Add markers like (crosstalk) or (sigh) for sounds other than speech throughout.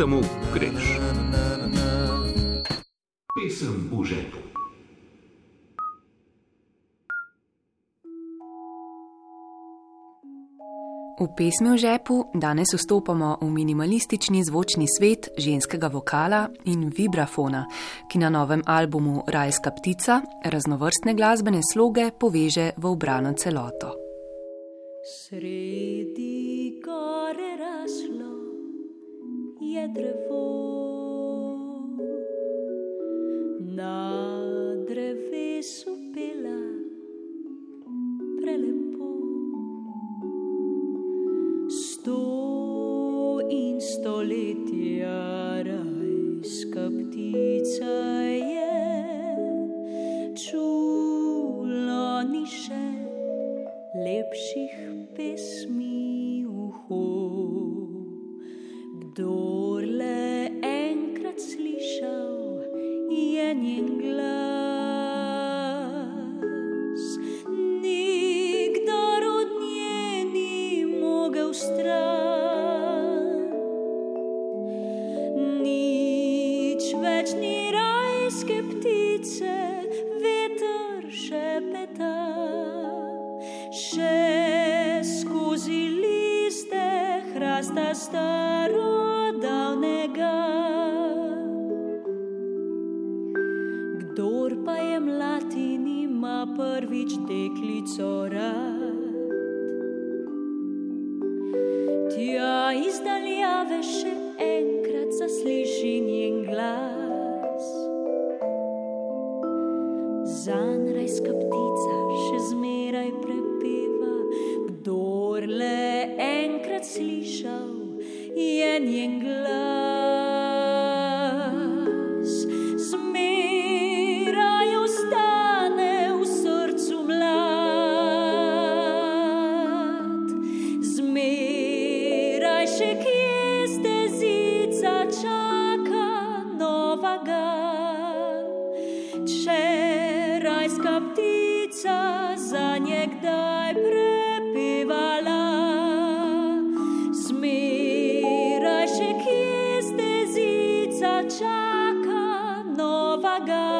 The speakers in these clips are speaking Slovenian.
samo greš. Pesem v žepu. V pesmi v žepu danes vstopamo v minimalistični zvočni svet ženskega vokala in vibrafona, ki na novem albumu Rajska ptica raznovrstne glasbene sloge poveže v obrano celoto. Sredi gore raslo je drevo, na drevesu pela prelepo. sto in stoletja rajska ptica je, čula ni še lepših pesmi prvič deklico rad. Tja iz daljave še enkrat zasliši njen glas. Zanrajska ptica še zmeraj prepeva, kdor le enkrat slišal je njen Saga.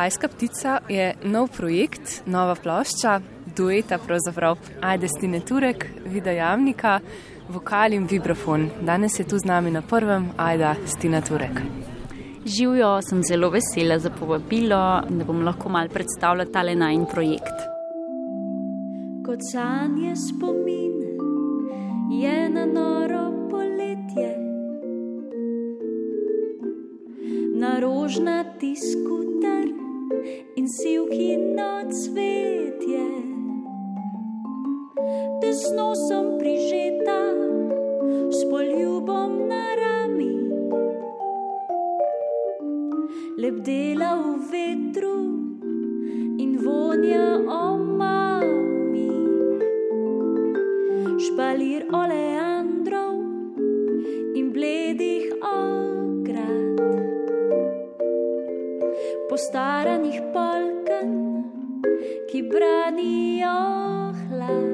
Rajska ptica je nov projekt, nova plošča, dueta pravzaprav Ajde Stine Turek, Vida Javnika, vokal in vibrafon. Danes je tu z nami na prvem Ajda Stina Turek. Živijo, sem zelo vesela za povabilo, da bom lahko mal predstavila tale najn projekt. Kot sanje spomin je na noro poletje, na rožna tiskutar in sivki na cvetje. Tesno sem prižeta s poljubom na rami, lebdela v vetru in vonja omami, postaranih polken, ki branijo hlad.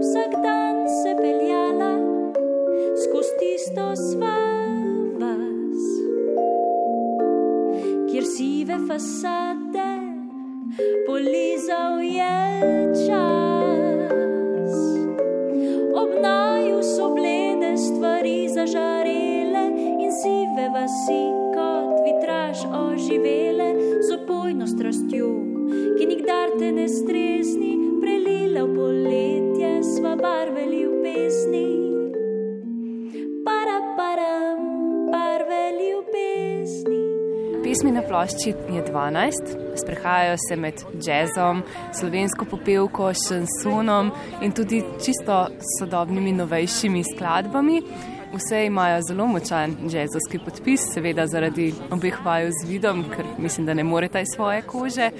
Vsak dan se peljala skozi tisto sva vas, kjer sive fasade polizal je čas. Ob naju so blede stvari zažarele in sive vasi oživele z opojno strastjo, ki nikdar te ne strezni, prelile v poletje sva barve ljubezni. Para, param, barve ljubezni. Pesmi na plošči je 12, sprehajajo se med jazzom, slovensko popevko, šansonom in tudi čisto sodobnimi, novejšimi skladbami. Vse imajo zelo močan jazzovski podpis, seveda zaradi obeh vaju z vidom, ker mislim, da ne morete iz svoje kože.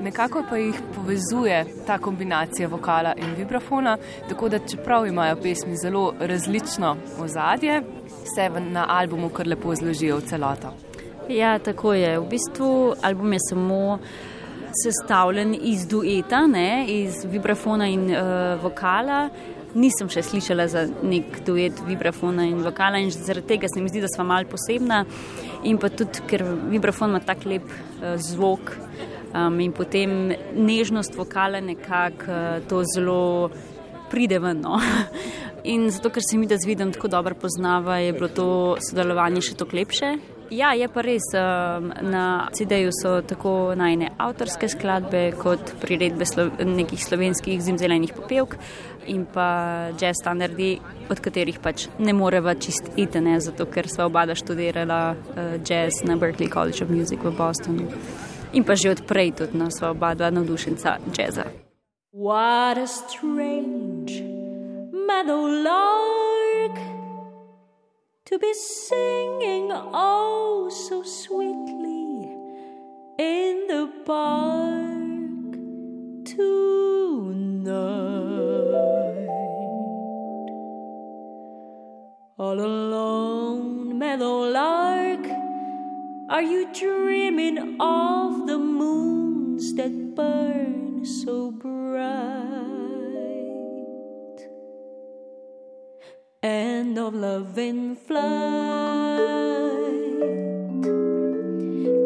Nekako pa jih povezuje ta kombinacija vokala in vibrafona, tako da čeprav imajo pesmi zelo različno ozadje, se na albumu kar lepo zložijo v celoto. Ja, tako je. V bistvu album je samo sestavljen iz dueta, ne, iz vibrafona in uh, vokala. Nisem še slišala za nek duet vibrafona in vokala, in zaradi tega se mi zdi, da smo malo posebna. In pa tudi, ker vibrafon ima tako lep uh, zvok um, in potem nežnost vokala nekako uh, to zelo pride ven. No. (laughs) In zato, ker se mi da z vidom tako dobro poznava, je bilo to sodelovanje še toliko lepše. Ja, je pa res. Na CD-ju so tako najne avtorske skladbe, kot priredbe slo nekih slovenskih zimzelenih popevk in pa jazz standardi, od katerih pač ne moreva čist itene, zato ker sva oba študirala uh, jazz na Berkeley College of Music v Bostonu. In pa že odprej tudi no, sva oba dva navdušenca jazza. What a strange meadow lark to be singing oh so sweetly in the park tonight. All alone, meadow lark, are you dreaming of the moons that burn so bright? And of love in flight.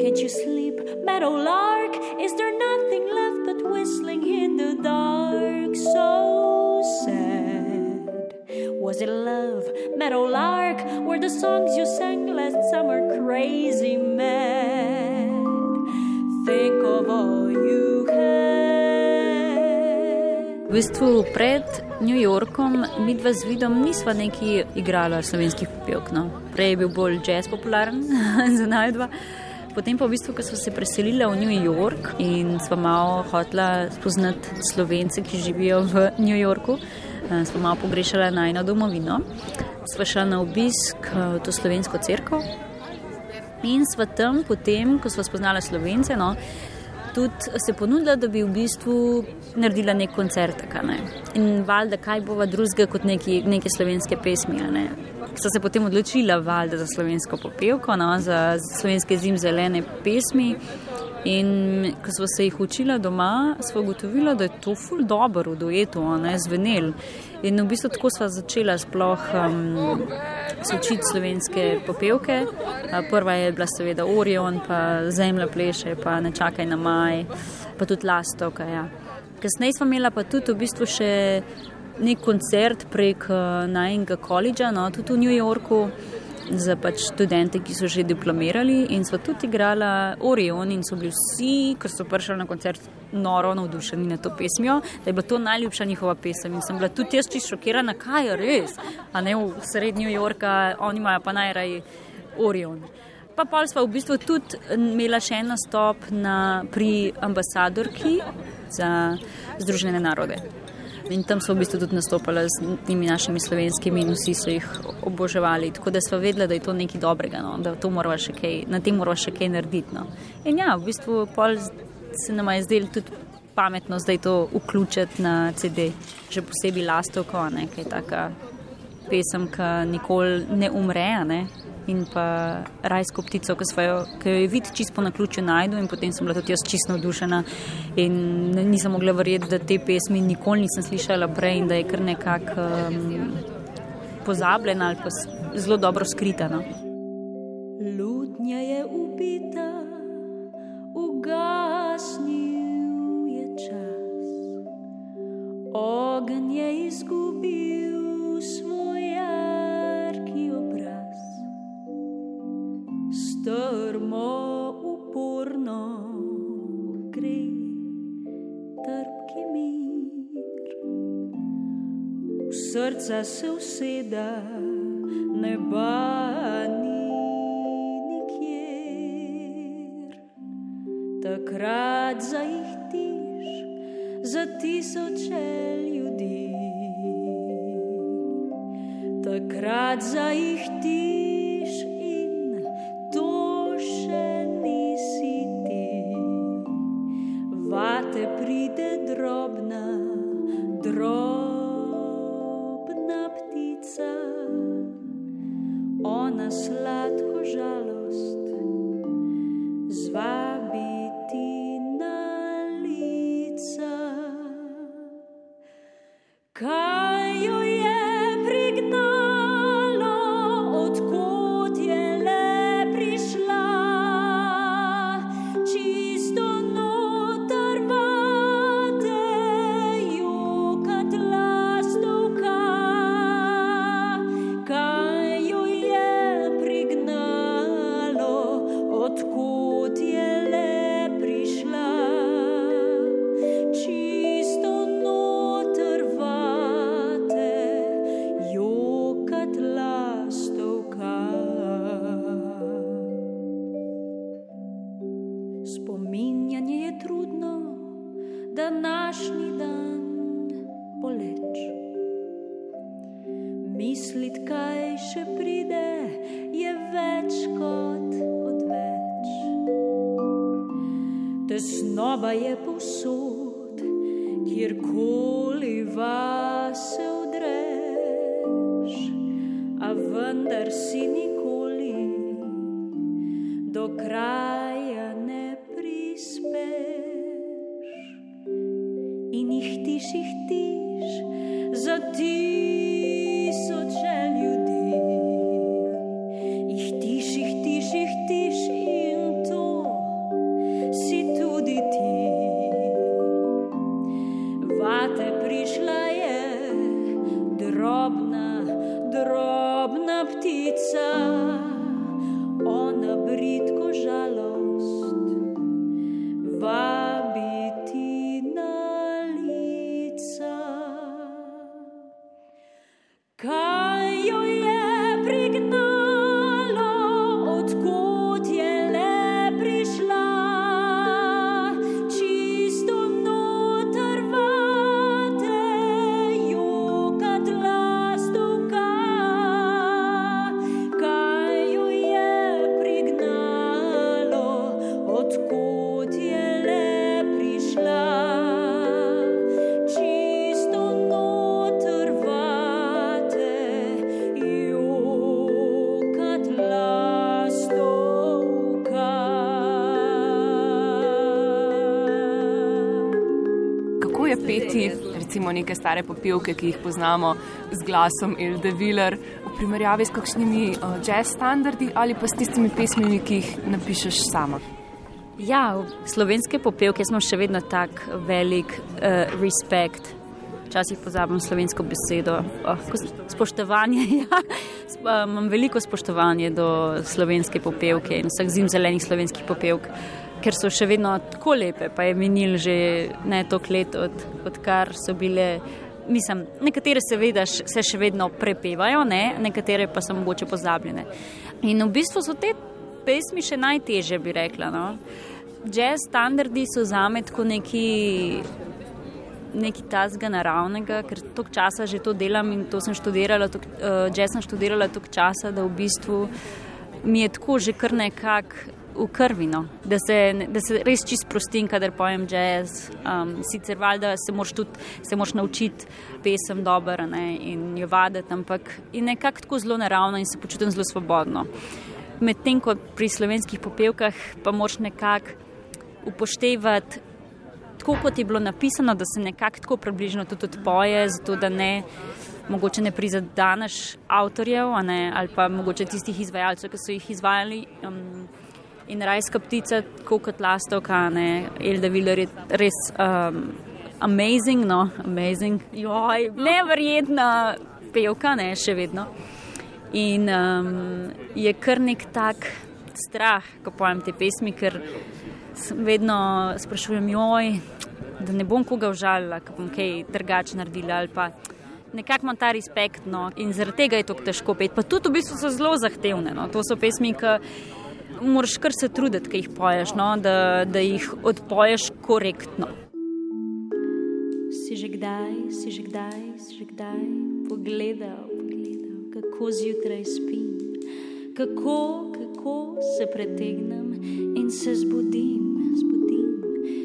Can't you sleep, meadowlark? Is there nothing left but whistling in the dark? So sad. Was it love, meadowlark? Were the songs you sang last summer crazy mad? Think of all V bistvu pred New Yorkom mi dva z vidom nisva neki igrala slovenskih popevk. No. Prej je bil bolj jazz popularen (laughs) za najdva. Potem pa v bistvu, ko smo se preselili v New York in smo malo hotela spoznati slovence, ki živijo v New Yorku, eh, smo malo pogrešali najno domovino. Sva šla na obisk eh, v to slovensko crkvo in sva tam potem, ko sva spoznala slovence, no, tudi se ponudila, da bi v bistvu naredila nek koncert. Ne? In valjda, kaj bova drugega kot neki, neke slovenske pesmi. Ne? Sta se potem odločila valjda za slovensko popevko, no? za slovenske zimzelene pesmi. In ko smo se jih učila doma, smo ugotovili, da je to ful dobro v duetu, ne zvenel. In v bistvu tako sva začela sploh um, se učiti slovenske popevke. Prva je bila seveda Orion, pa Zemlja pleše, pa Ne čakaj na maj, pa tudi Lastovka. Ja. Kasneje smo imela pa tudi v bistvu še nek koncert prek uh, najnega koledža, no, tudi v New Yorku. Za pač študente, ki so že diplomirali, in so tudi igrala Orion, in so bili vsi, ki so prišli na koncert, noro navdušeni nad to pesmijo, da je bila to najljubša njihova pesem. In sem bila tudi jaz čisto šokirana, kaj je res. A ne v srednji New Yorka, oni imajo pa najraje Orion. Pa pol smo v bistvu tudi imela še en nastop na, pri ambasadorki za Združene narode. In tam smo v bistvu tudi nastopali z temi našimi slovenskimi in vsi so jih oboževali. Tako da smo vedeli, da je to nekaj dobrega, no? da kaj, na tem moramo še kaj narediti. No? In ja, v bistvu se nam je zdelo tudi pametno zdaj to vključiti na CD, še posebej Lastovko, ne, kaj je taka pesem, ki nikoli ne umre. Ne? in pa rajsko ptico, ki, svojo, ki jo je vid čisto na ključu najdu in potem sem bila tudi jaz čisto navdušena in nisem mogla verjeti, da te pesmi nikoli nisem slišala prej in da je kar nekako um, pozabljena ali pa zelo dobro skrita. No. Lutnja je ubita, ugasnil je čas, ogenj je izgubil svoj. Strmo uporno gre trpki mir. V srca se useda neba ni nikjer, takrat zaihtiš za tisoče ljudi. Takrat zaihtiš kjerkoli vase odreš, a vendar si nikoli do kraja recimo, neke stare popevke, ki jih poznamo z glasom Elde Viler, v primerjavi s kakšnimi uh, jazz standardi ali pa s tistimi pesmimi, ki jih napišeš sama? Ja, slovenske popevke smo še vedno tak velik uh, respekt. Včasih pozabim slovensko besedo. Oh, spoštovanje. (laughs) Ja. Uh, Imam veliko spoštovanje do slovenske popevke in vseh zim zelenih slovenskih popevk, ker so še vedno tako lepe, pa je minil že ne toliko let, od, odkar so bile. Mislim, nekatere seveda se še vedno prepevajo, ne? nekatere pa so mogoče pozabljene. In v bistvu so te pesmi še najtežje, bi rekla. No? Jazz standardi so za me tako neki, neki tazga naravnega, ker toliko časa že to delam in to sem študirala, tok, uh, jazz sem študirala toliko časa, da v bistvu mi je tako že kar nekako v krvi, no? da, se, da se res čist prostim, kadar pojem jazz. Um, sicer valjda se moraš tudi se moraš naučiti pesem dobro ne, in jo vaditi, ampak je nekako tako zelo naravno in se počutim zelo svobodno. Medtem ko pri slovenskih popevkah pa moraš nekako upoštevati, tako kot je bilo napisano, da se nekako tako približno tudi odpoje, zato da ne. Mogoče ne prizadanaš avtorjev, ne, ali pa mogoče tistih izvajalcev, ki so jih izvajali. Um, in rajska ptica, tako kot lastovka, ne, Elda Viler je res um, amazing, no, amazing. Joj, neverjetna pevka, ne, še vedno. In um, je kar nek tak strah, ko pojem te pesmi, ker vedno sprašujem, joj, da ne bom koga užalila, da bom kaj drugače naredila ali pa. Nekako imam ta respekt, no, in zaradi tega je to težko peti. Pa tudi v bistvu so zelo zahtevne. No. To so pesmi, ki moraš kar se truditi, ki jih poješ, no, da, da jih odpoješ korektno. Si že kdaj, si že kdaj, si že kdaj pogledal, pogledal kako zjutraj spim, kako, kako se pretegnem in se zbudim, zbudim.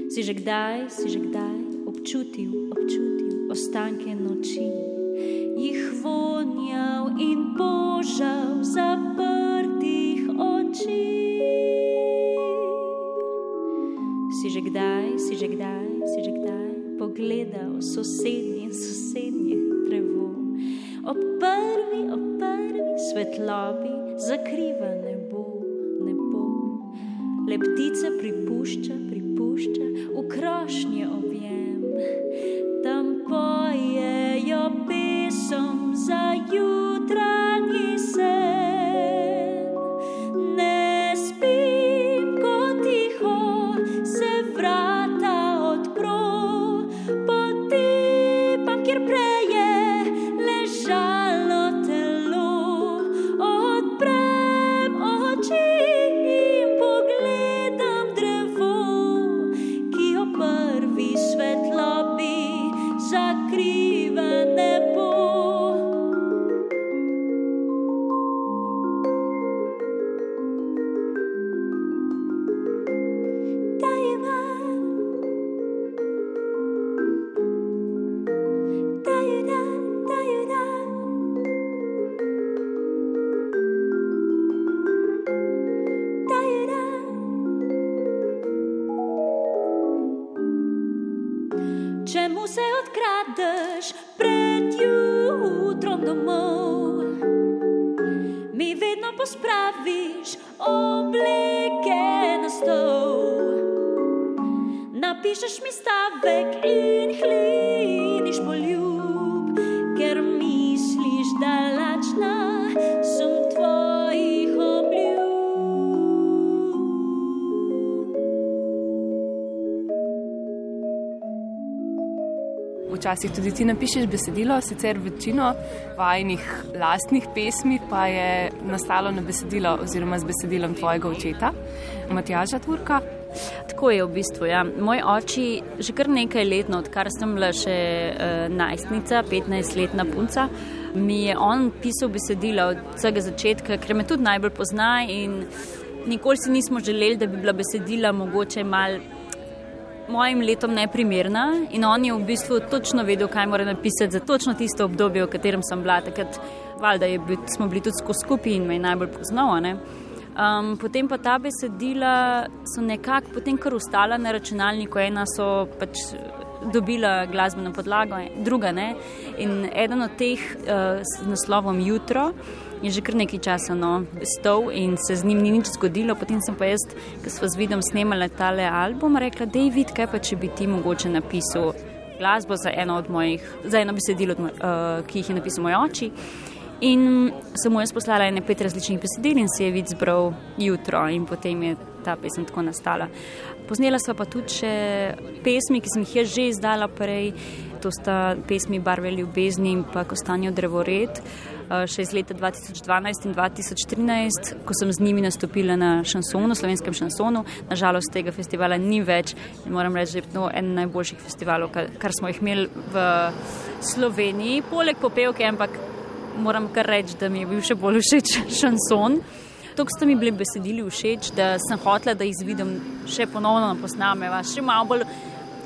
Si že kdaj, si že kdaj občutil, občutil ostanke noči, sosednje, sosednje drevo. Ob prvi, ob prvi svetlobi zakriva nebo, nebo. Leptica pripušča, pripušča v krošnje Včasih tudi ti napišeš besedilo, sicer večino vajinih lastnih pesmi pa je nastalo na besedilo oziroma z besedilom tvojega očeta, Matjaža Turka. Tako je v bistvu. Ja. Moj oči že kar nekaj let, no, odkar sem bila še uh, najstnica, 15-letna punca, mi je on pisal besedila od vsega začetka, ker me tudi najbolj pozna in nikoli si nismo želeli, da bi bila besedila mogoče mal mojim letom neprimerna in on je v bistvu točno vedel, kaj mora napisati za točno tisto obdobje, v katerem sem bila. Takrat valjda bil, smo bili tudi skupaj in me je najbolj poznal. ne. Um, potem pa ta besedila so nekako potem kar ustala na računalniku, ena so pač dobila glasbeno podlago, druga ne. In eden od teh uh, s naslovom Jutro je že kar nekaj časa no, stal in se z njim ni nič zgodilo. Potem sem pa jaz, ki smo z vidom snemali tale album, rekla, da je vid, kaj pa če bi ti mogoče napisal glasbo za eno od mojih, za eno besedilo, moj, uh, ki jih je napisal moj oči. In sem mu jaz poslala ene pet različnih besedil in si je vid zbral jutro in potem je ta pesem tako nastala. Poznela sva pa tudi še pesmi, ki sem jih jaz že izdala prej, to sta pesmi Barve ljubezni in pa Kostanjo drevored, eh, še iz leta 2012 in 2013, ko sem z njimi nastopila na šansonu, slovenskem šansonu. Nažalost tega festivala ni več in moram reči, da je to en najboljših festivalov, kar, kar smo jih imeli v Sloveniji, poleg popevke, ampak moram kar reči, da mi je bil še bolj všeč (laughs) šanson. Tako so mi bili besedili všeč, da sem hotela, da jih vidim še ponovno posnameva, še malo bolj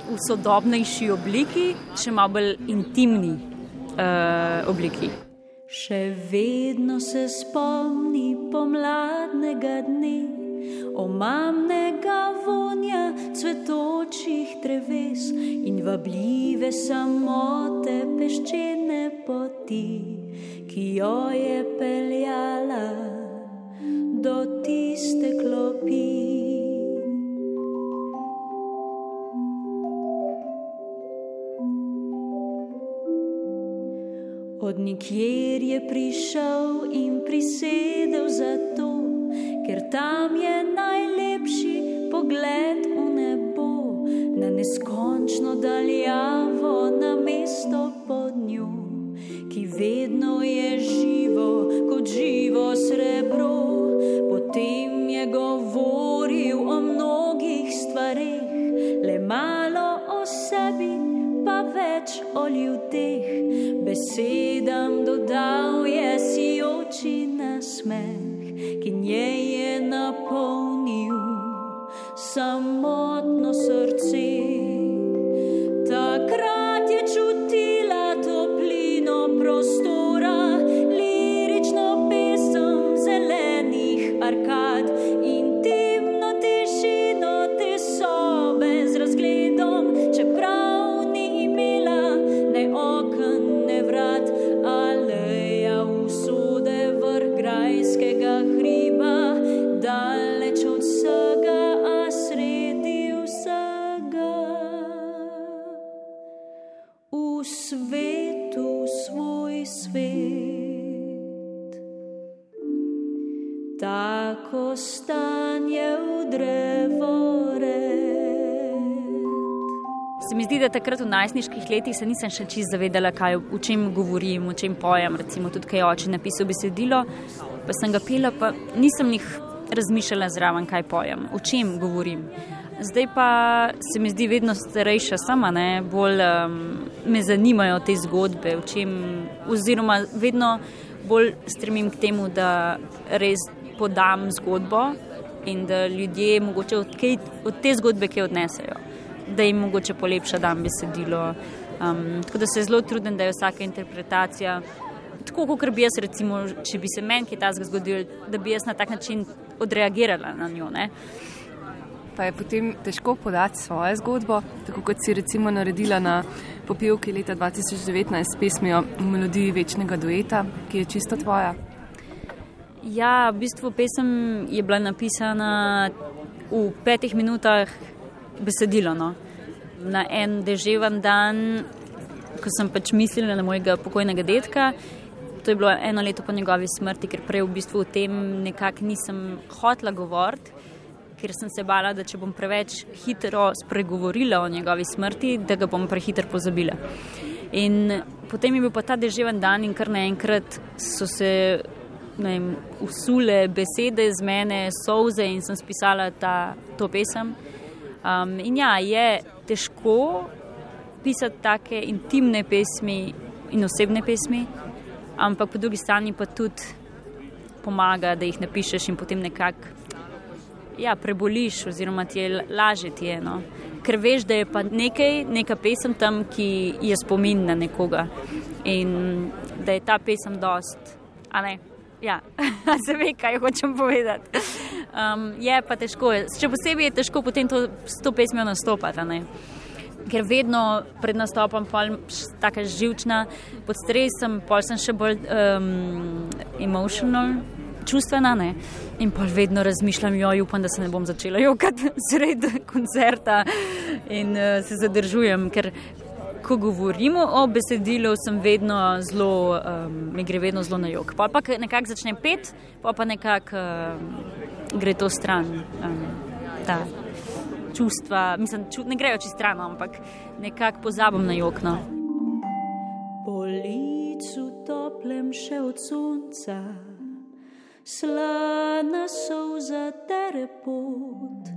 v sodobnejši obliki, še malo bolj intimni uh, obliki. Še vedno se spomni pomladnega dne, omamnega vonja cvetočih dreves in vabljive samote peščene poti, ki jo je peljala do tiste klopi. Od nikjer je prišel in prisedel zato, ker tam je najlepši pogled v nebo, na neskončno daljavo, na mesto pod njo, ki vedno je živo kot živo srebro. Besedam dodal je si oči Se mi zdi, da takrat v najstniških letih se nisem še čisto zavedala, kaj, o čem govorim, o čem pojem. Recimo tudi, kaj je oče napisal besedilo, pa sem ga pila, pa nisem jih razmišljala zraven, kaj pojem, o čem govorim. Zdaj pa se mi zdi vedno starejša sama, ne? bolj um, me zanimajo te zgodbe, o čem, oziroma vedno bolj stremim k temu, da res podam zgodbo in da ljudje mogoče od, kaj, od te zgodbe kaj odnesejo, da jim mogoče polepša dan besedilo. Um, tako da se zelo trudim, da je vsaka interpretacija. Tako kot bi jaz, recimo, če bi se meni kaj takega zgodilo, da bi jaz na tak način odreagirala na njo. Ne? Pa je potem težko podati svojo zgodbo, tako kot si recimo naredila na popevki leta 2019 s pesmijo melodiji večnega dueta, ki je čisto tvoja. Ja, v bistvu pesem je bila napisana v petih minutah besedilo. No. Na en deževen dan, ko sem pač mislila na mojega pokojnega detka. To je bilo eno leto po njegovi smrti, ker prej v bistvu o tem nekako nisem hotla govoriti, ker sem se bala, da če bom preveč hitro spregovorila o njegovi smrti, da ga bom prehitro pozabila. In potem je bil pa ta deževen dan in kar naenkrat so se vem, usule besede z mene, solze in sem spisala ta, to pesem. Um, in ja, je težko pisati take intimne pesmi in osebne pesmi, ampak po drugi strani pa tudi pomaga, da jih napišeš in potem nekako ja, preboliš, oziroma ti je lažje ti je. No? Ker veš, da je pa nekaj, neka pesem tam, ki je spomin na nekoga in da je ta pesem dost. A ne? Ja, (laughs) se ve, kaj hočem povedati. Um, je pa težko, še posebej je težko potem to, s to pesmijo nastopati. ne. Ker vedno pred nastopom je tako živčna, pod stresom, pol sem še bolj um, emotional, čustvena. Ne? In pa vedno razmišljam, jo upam, da se ne bom začela jokati (laughs) sredi koncerta in uh, se zadržujem. Ker ko govorimo o besedilu, sem vedno zelo, um, mi gre vedno zelo na jog. Pa pa nekako začne pet, pa pa nekako um, gre to stran. Um, ta. Čustva, mislim, ču, ne grejo čez stran, ampak nekako pozabim na jokno. Po licu toplem še od sonca, slana solza tere pot,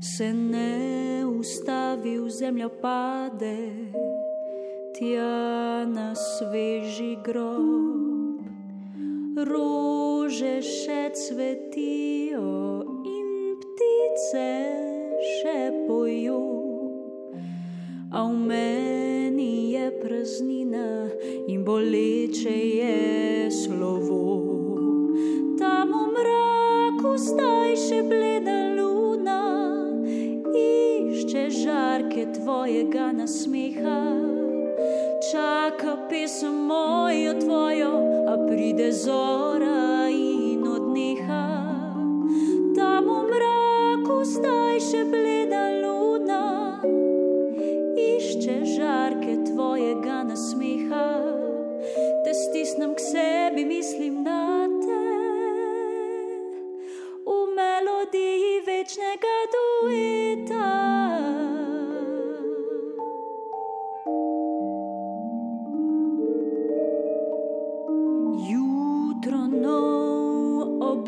se ne ustavi v zemljo pade, tja na sveži grob. Rože še cvetijo in ptice še pojo. A v meni je praznina in boleče je slovo. Tam v mraku zdaj še bleda luna, išče žarke tvojega nasmeha. Čaka pesem mojo tvojo, a pride zora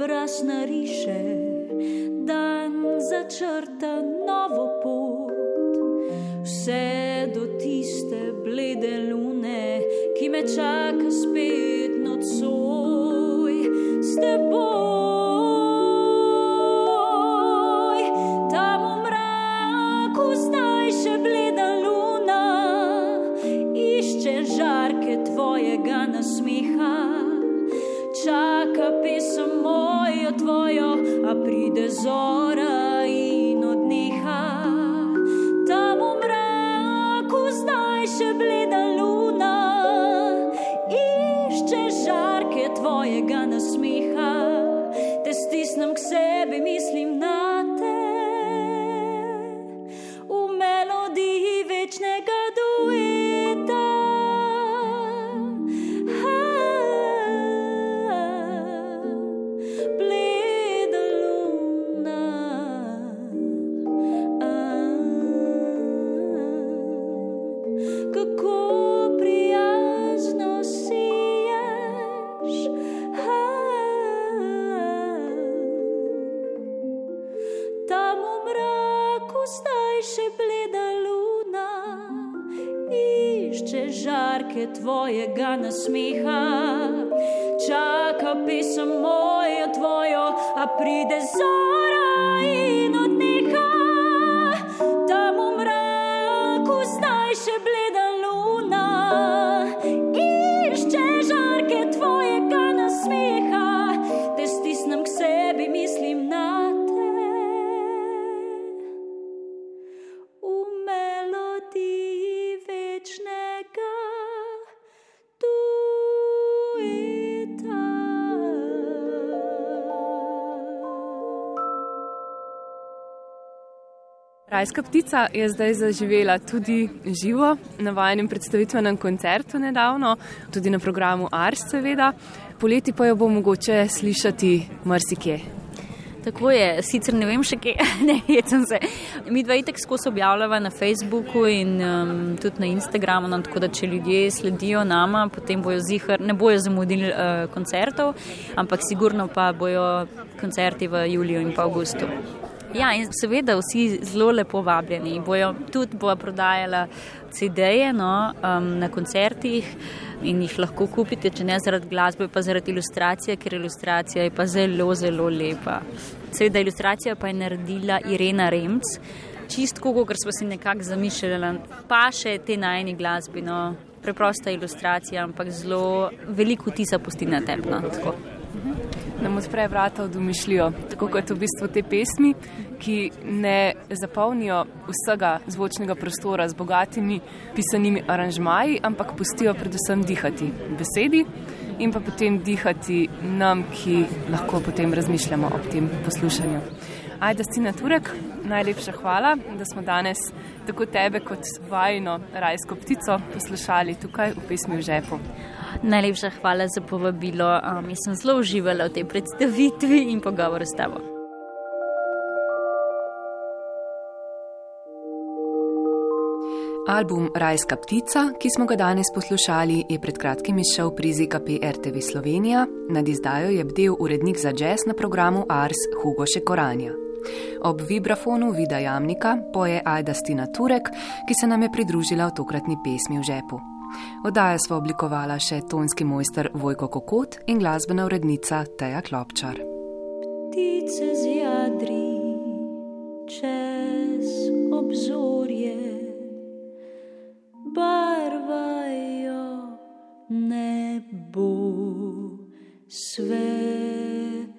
obraz nariše, dan začrta novo pot, vse do tiste blede lune, ki me čaka spet nocoj s teboj. Pride zora Rajska ptica je zdaj zaživela tudi živo na vajenem predstavitvenem koncertu nedavno, tudi na programu Ars, seveda. Poleti pa jo bo mogoče slišati marsikje. Tako je, sicer ne vem še kje, (laughs) ne jecem se. Mi dva itek skozi objavljava na Facebooku in um, tudi na Instagramu, no, tako da če ljudje sledijo nama, potem bojo zihar, ne bojo zamudili uh, koncertov, ampak sigurno pa bojo koncerti v juliju in pa avgustu. Ja, in seveda vsi zelo lepo vabljeni. Bojo tudi bo prodajala CD-je no, um, na koncertih in jih lahko kupite, če ne zaradi glasbe, pa zaradi ilustracije, ker ilustracija je pa zelo, zelo lepa. Seveda ilustracijo pa je naredila Irena Remc, čistko, kot smo si nekako zamišljali, pa še te najni glasbi. No. Preprosta ilustracija, ampak zelo veliko tisa pusti na tepno. Nam odpre vrata v domišljijo, tako kot v bistvu te pesmi, ki ne zapolnijo vsega zvočnega prostora z bogatimi pisanimi aranžmaji, ampak pustijo predvsem dihati besedi in pa potem dihati nam, ki lahko potem razmišljamo ob tem poslušanju. Ajda Stina Turek, najlepša hvala, da smo danes tako tebe kot vajno rajsko ptico poslušali tukaj v pesmi v žepu. Najlepša hvala za povabilo. Um, jaz sem zelo uživala v tej predstavitvi in pogovoru s tabo. Album Rajska ptica, ki smo ga danes poslušali, je pred kratkim izšel pri ZKP RTV Slovenija, nad izdajo je bdel urednik za jazz na programu Ars Hugo Šekoranja. Ob vibrafonu Vida Jamnika poje Ajda Stina Turek, ki se nam je pridružila v tokratni pesmi v žepu. Oddajo smo oblikovala še tonski mojster Vojko Kokot in glasbena urednica Teja Klopčar. Ptice z jadri čez obzorje barvajo nebo svet.